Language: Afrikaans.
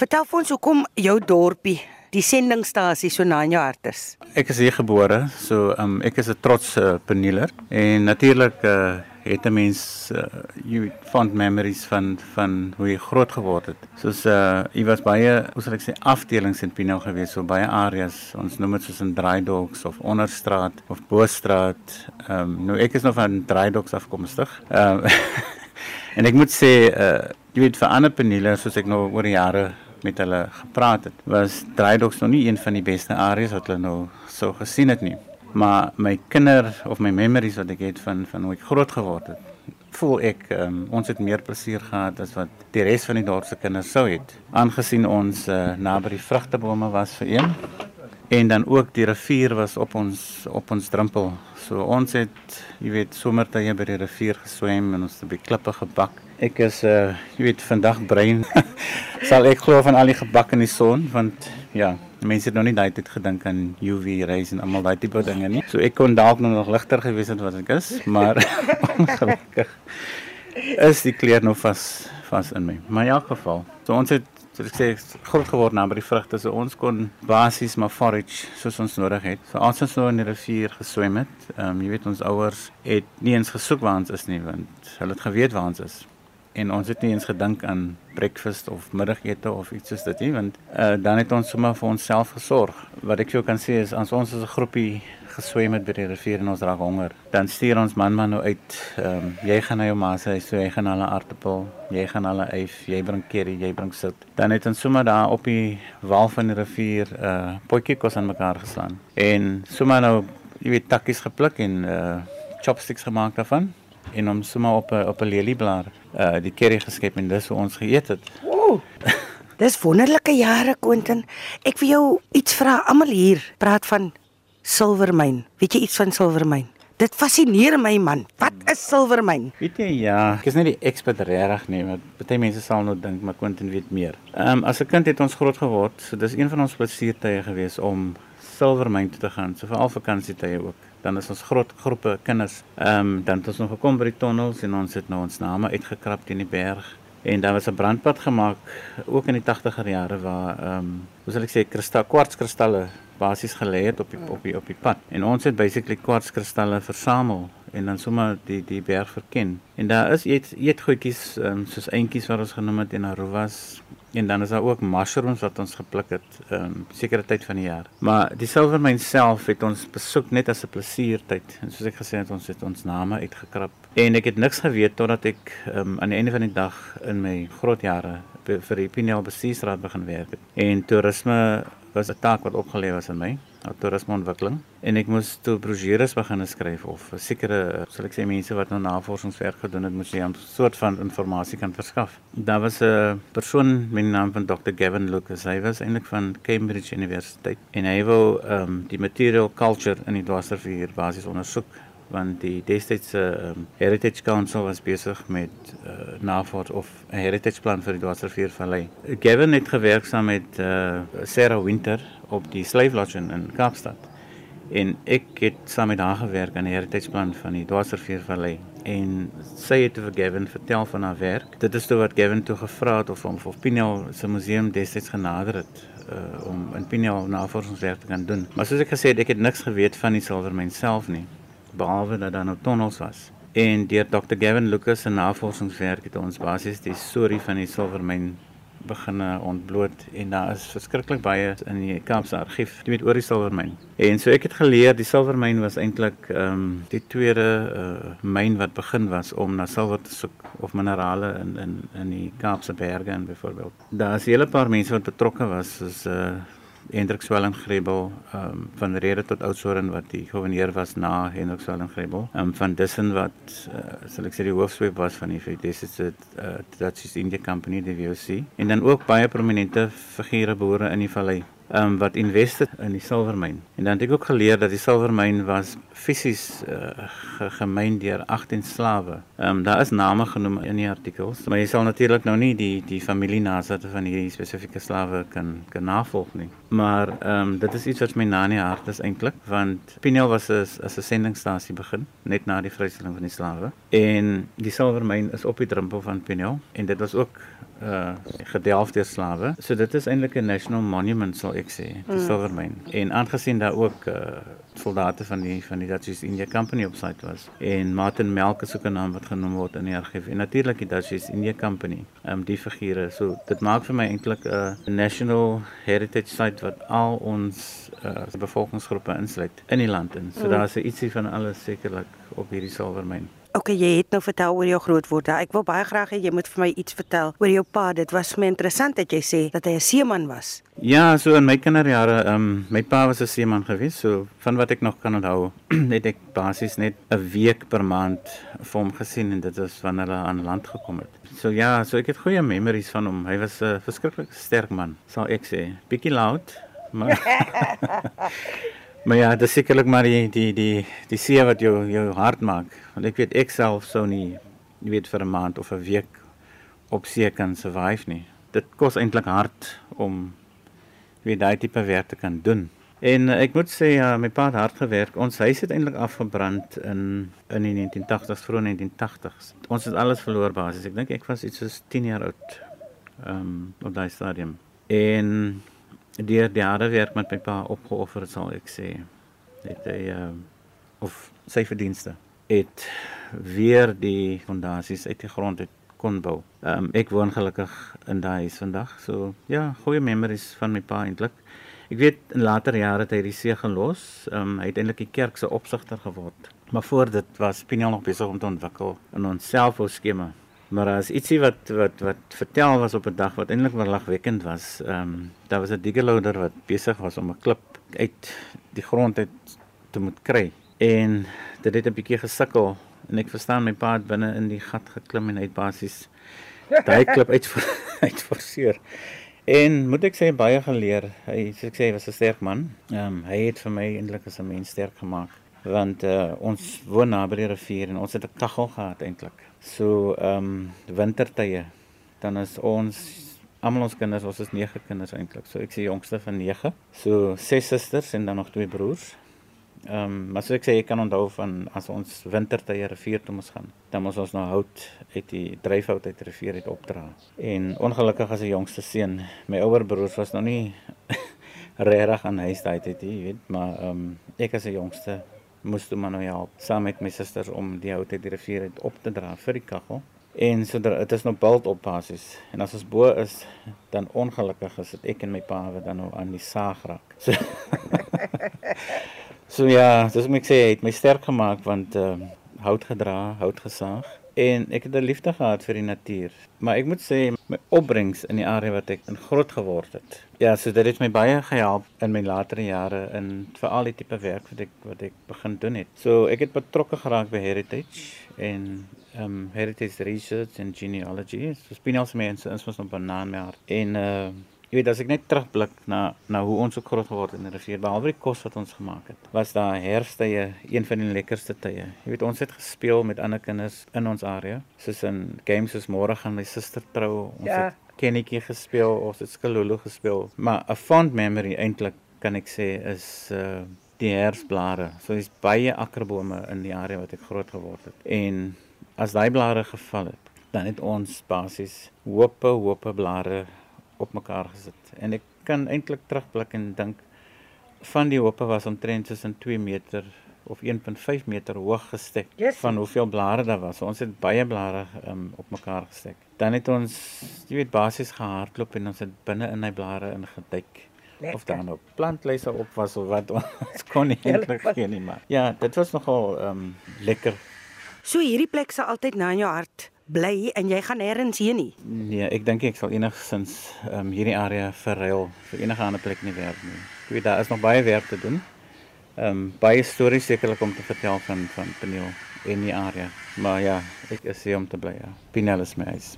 Vertel vir ons hoekom jou dorpie die sendingstasie so na in jou hart is. Ek is hier gebore, so um, ek is 'n trotse uh, Penieler en natuurlik uh, het 'n mens uh, you fond memories van van hoe jy groot geword het. Soos uh jy was baie, hoe sal ek sê, afdelings in Pino gewees, so baie areas. Ons noem dit soos in Draaidoks of Onderstraat of Bostraat. Ehm um, nou ek is nog van Draaidoks afkomstig. Ehm um, en ek moet sê uh jy weet vir ander Peniele soos ek nou oor die jare met hulle gepraat het, was Draaidoks nog nie een van die beste areas wat hulle nou so gesien het nie. Maar my kinder of my memories wat ek het van van hoe ek groot geword het voel ek um, ons het meer plesier gehad as wat die res van die dorp se kinders sou het. Aangesien ons uh, naby die vrugtebome was vir een en dan ook die rivier was op ons op ons drempel. So ons het jy weet somertye by die rivier geswem en ons het by klippe gebak ek is uh, jy weet vandag brein sal ek glo van al die gebak in die son want ja mense het nog nie daai tyd gedink aan UV rays en almal daai tipe dinge nie. So ek kon dalk nog ligter gewees het wat ek is, maar ongelukkig is die kleer nog vas vas in my. Maar in elk geval, so ons het so ek sê groot geword na by die vrugte, so ons kon basies maar forage soos ons nodig het. So ons so in die rivier geswem het, ehm um, jy weet ons ouers het nie eens gesoek waar ons is nie, want hulle het geweet waar ons is en ons het nie eens gedink aan breakfast of middagete of iets soos dit nie want uh, dan het ons sommer vir onsself gesorg. Wat ek jou kan sê is as ons as 'n groepie geswem het by die rivier en ons raak honger, dan stuur ons man man nou uit, ehm um, jy gaan na jou ma se huis, so jy gaan hulle aartappel, jy gaan hulle eif, jy bring curry, jy bring sout. Dan het ons sommer daar op die wal van die rivier 'n uh, potjie kos aan mekaar geslaan en sommer nou jy weet takkies gepluk en uh, chopsticks gemaak daarvan en hom sommer op 'n op 'n lelieblaar uh die curry geskep en dis hoe ons geëet het. Ooh. dis wonderlike jare Quentin. Ek wil jou iets vra. Almal hier praat van silwermyn. Weet jy iets van silwermyn? Dit fascineer my man. Wat is silwermyn? Weet jy ja, ek is nie die ekspert regtig nie, maar baie mense sal nou dink maar Quentin weet meer. Ehm um, as 'n kind het ons groot geword, so dis een van ons plesiertye gewees om silwermyn toe te gaan, so veral vakansietye ook dan is ons groot groepe kinders. Ehm um, dan het ons nog gekom by die tonnels en ons het nou ons name uitgekrap teen die berg en daar was 'n brandpad gemaak ook in die 80er jare waar ehm um, hoe sal ek sê kristal kwartskristalle basies gelê het op die op die op die pad. En ons het basically kwartskristalle versamel en dan sommer die die berg verken. En daar is eet eetgoedjies um, soos eentjies wat ons genoem het en arovas en dan is daar ook mushrooms wat ons gepluk het 'n um, ehm, sekere tyd van die jaar. Maar die silvermyn self het ons besoek net as 'n plesiertyd. En soos ek gesê het, ons het ons name uitgekrap. En ek het niks geweet totdat ek um, aan die einde van die dag in my groot jare vir die Pineal Bestuursraad begin werk het. En toerisme was 'n taak wat opgelê was aan my toerismeontwikkeling en ek moes toe brosjures begin skryf of sekere sal ek sê mense wat nou navorsingswerk gedoen het moes jy 'n soort van inligting kan verskaf. Daar was 'n persoon met die naam van Dr Gavin Lucas. Hy was eintlik van Cambridge Universiteit en hy wou um, die material culture in die Dwarsrivier basies ondersoek want die destydse um, Heritage Council was besig met uh, navors of 'n heritage plan vir die Dwarsrivier Vallei. Gavin het gewerk saam met uh, Sarah Winter op die Slave Lodge in, in Kaapstad. En ek het saam met haar gewerk aan die heritage plan van die Dwarsrivier Vallei en sy het vir Gavin vertel van haar werk. Dit is toe wat Gavin toe gevra het of hom of Pineal se museum destyds genader het uh, om in Pineal navorsingswerk te kan doen. Maar soos ek gesê het, ek het niks geweet van die silwermyn self nie, behalwe dat daar nou tonnels was. En deur Dr Gavin Lucas se navorsingswerk het ons basies die storie van die silwermyn begin ontbloot en daar is verskriklik baie in die Kaapse argief weet oor die silwermyn. En so ek het geleer die silwermyn was eintlik ehm um, die tweede uh, myn wat begin was om na silwer te soek of minerale in in in die Kaapse berge en byvoorbeeld. Daar is 'n hele paar mense wat betrokke was soos uh Hendrik Swellengrebel ehm um, van Rede tot Oudtshoorn wat die gouverneur was na Hendrik Swellengrebel. Ehm um, van Dissen wat uh, sal ek sê die hoofsweep was van die Desice uh, Dutch East India Company die VOC en dan ook baie prominente figure behoore in die vallei um, wat invested in die silwermyn. En dan het ek ook geleer dat die silwermyn was fisies uh, gemyn deur 18 slawe Ehm um, daar is name genoem in die artikels, maar jy sal natuurlik nou nie die die familie nasitte van hierdie spesifieke slawe kan kan navolg nie. Maar ehm um, dit is iets wat my na in die hart is eintlik, want Pinel was as as 'n sendingstasie begin net na die vrystelling van die slawe en die silwermyn is op die drempel van Pinel en dit was ook uh gedelf deur slawe. So dit is eintlik 'n national monument sal ek sê, die mm. silwermyn. En aangesien daar ook uh soldate van die van die Dutch East India Company op site was en Martin Melk is ook 'n naam wat genoem word in die argief en natuurlik die Dutch East India Company. Ehm um, die figure. So dit maak vir my eintlik 'n uh, national heritage site wat al ons uh bevolkingsgroepe insluit in die land in. So mm. daar's ietsie van alles sekerlik op hierdie silwermyn. Okay, jy het nou vertel oor jou grootword. Ek wil baie graag hê jy moet vir my iets vertel oor jou pa. Dit was vir my interessant dat jy sê dat hy 'n seeman was. Ja, so in my kinderjare, ehm um, my pa was 'n seeman gewees. So van wat ek nog kan onthou, het ek basies net 'n week per maand vir hom gesien en dit was wanneer hy aan land gekom het. So ja, so ek het goeie memories van hom. Hy was 'n verskriklik sterk man, sal ek sê. Bietjie loud, maar Maar ja, dit sekerlik maar die die die die see wat jou jou hart maak. Want ek weet ek self sou nie jy weet vir 'n maand of 'n week op see kan survive nie. Dit kos eintlik hard om weet daai tipe werk te kan doen. En uh, ek moet sê ja, my pa het hard gewerk. Ons huis het eintlik afgebrand in in die 1980s, vroeg 1980s. Ons het alles verloor basies. Ek dink ek was iets soos 10 jaar oud. Ehm um, op daai stadium. En deur die harde werk met my pa opgeoffer sal ek sê het hy uh, of sy verdienste het weer die fondasies uit die grond uit kon bou. Um, ek woon gelukkig in daai huis vandag. So ja, goeie memories van my pa eintlik. Ek weet in later jare het hy die see gelos. Um, hy het eintlik die kerk se opsigter geword. Maar voor dit was Piniel nog besig om te ontwikkel in ons selfhou skema Maar as ietsie wat wat wat vertel was op 'n dag wat eintlik wel lagwekkend was. Ehm um, daar was 'n diggerloader wat besig was om 'n klip uit die grond uit te moet kry. En dit het 'n bietjie gesukkel en ek verstaan my pa het binne in die gat geklim en uit basies daai klip uit uitforceer. En moet ek sê baie geleer. Hy sê ek sê hy was 'n sterk man. Ehm um, hy het vir my eintlik as 'n mens sterk gemaak want uh, ons woon naby die rivier en ons het 'n kaggel gehad eintlik. So ehm um, wintertye dan is ons almal ons kinders, ons is 9 kinders eintlik. So ek sê jongste van 9. So ses susters en dan nog twee broers. Ehm um, maar so ek sê ek kan onthou van as ons wintertye rivier toe moes gaan, dan moes ons nou hout uit die dryfhout uit die rivier uit opdra. En ongelukkig as 'n jongste seun, my ouer broers was nog nie regtig aan huis daai tyd, jy weet, maar ehm um, ek as 'n jongste moes toe maar nou help saam met my susters om die hout uit die rivier uit op te dra vir die kaggel. En so dit is nou bult op basis. En as ons bo is, dan ongelukkig is dit ek en my pa wat dan nou aan die saag raak. So, so ja, dis moet ek sê het my sterk gemaak want ehm uh, hout gedra, hout gesaag en ek het 'n liefde gehad vir die natuur. Maar ek moet sê my opbrengs in die area wat ek in groot geword het. Ja, so dit het my baie gehelp in my latere jare in veral die tipe werk wat ek wat ek begin doen het. So ek het betrokke geraak by heritage en um heritage research and genealogy. So spinels mense is ons op 'n naam maar en uh Jy weet as ek net terugblik na na hoe ons ook groot geword het in die rivier, behalwe die kos wat ons gemaak het, was daar herfstye een van die lekkerste tye. Jy weet ons het gespeel met ander kinders in ons area, soos in games soos môre gaan my suster trou, ons ja. het kennetjie gespeel, ons het skalolo gespeel, maar 'n fond memory eintlik kan ek sê is uh die herfsblare. So dis baie akkerbome in die area wat ek groot geword het. En as daai blare geval het, dan het ons basies hoope hoope blare op mekaar gesit. En ek kan eintlik terugblik en dink van die hope was omtrent tussen 2 meter of 1.5 meter hoog gestek yes. van hoeveel blare daar was. Ons het baie blare um, op mekaar gestek. Dan het ons jy weet basies gehardloop en ons het binne in hy blare ingeduik. Lekker. Of dan op plantlyse op was of wat ons kon nie eintlik geen nie maar. Ja, dit was nogal ehm um, lekker. So hierdie plek sal altyd na in jou hart bly en jy gaan nêrens heen nie. Nee, ek dink ek sal enigsins ehm um, hierdie area verruil vir enige ander plek in die wêreld nie. Ek weet daar is nog baie werk te doen. Ehm um, baie stories sekerlik om te vertel van van Peniel en die area. Maar ja, ek is hier om te bly. Ja. Pinel is my huis.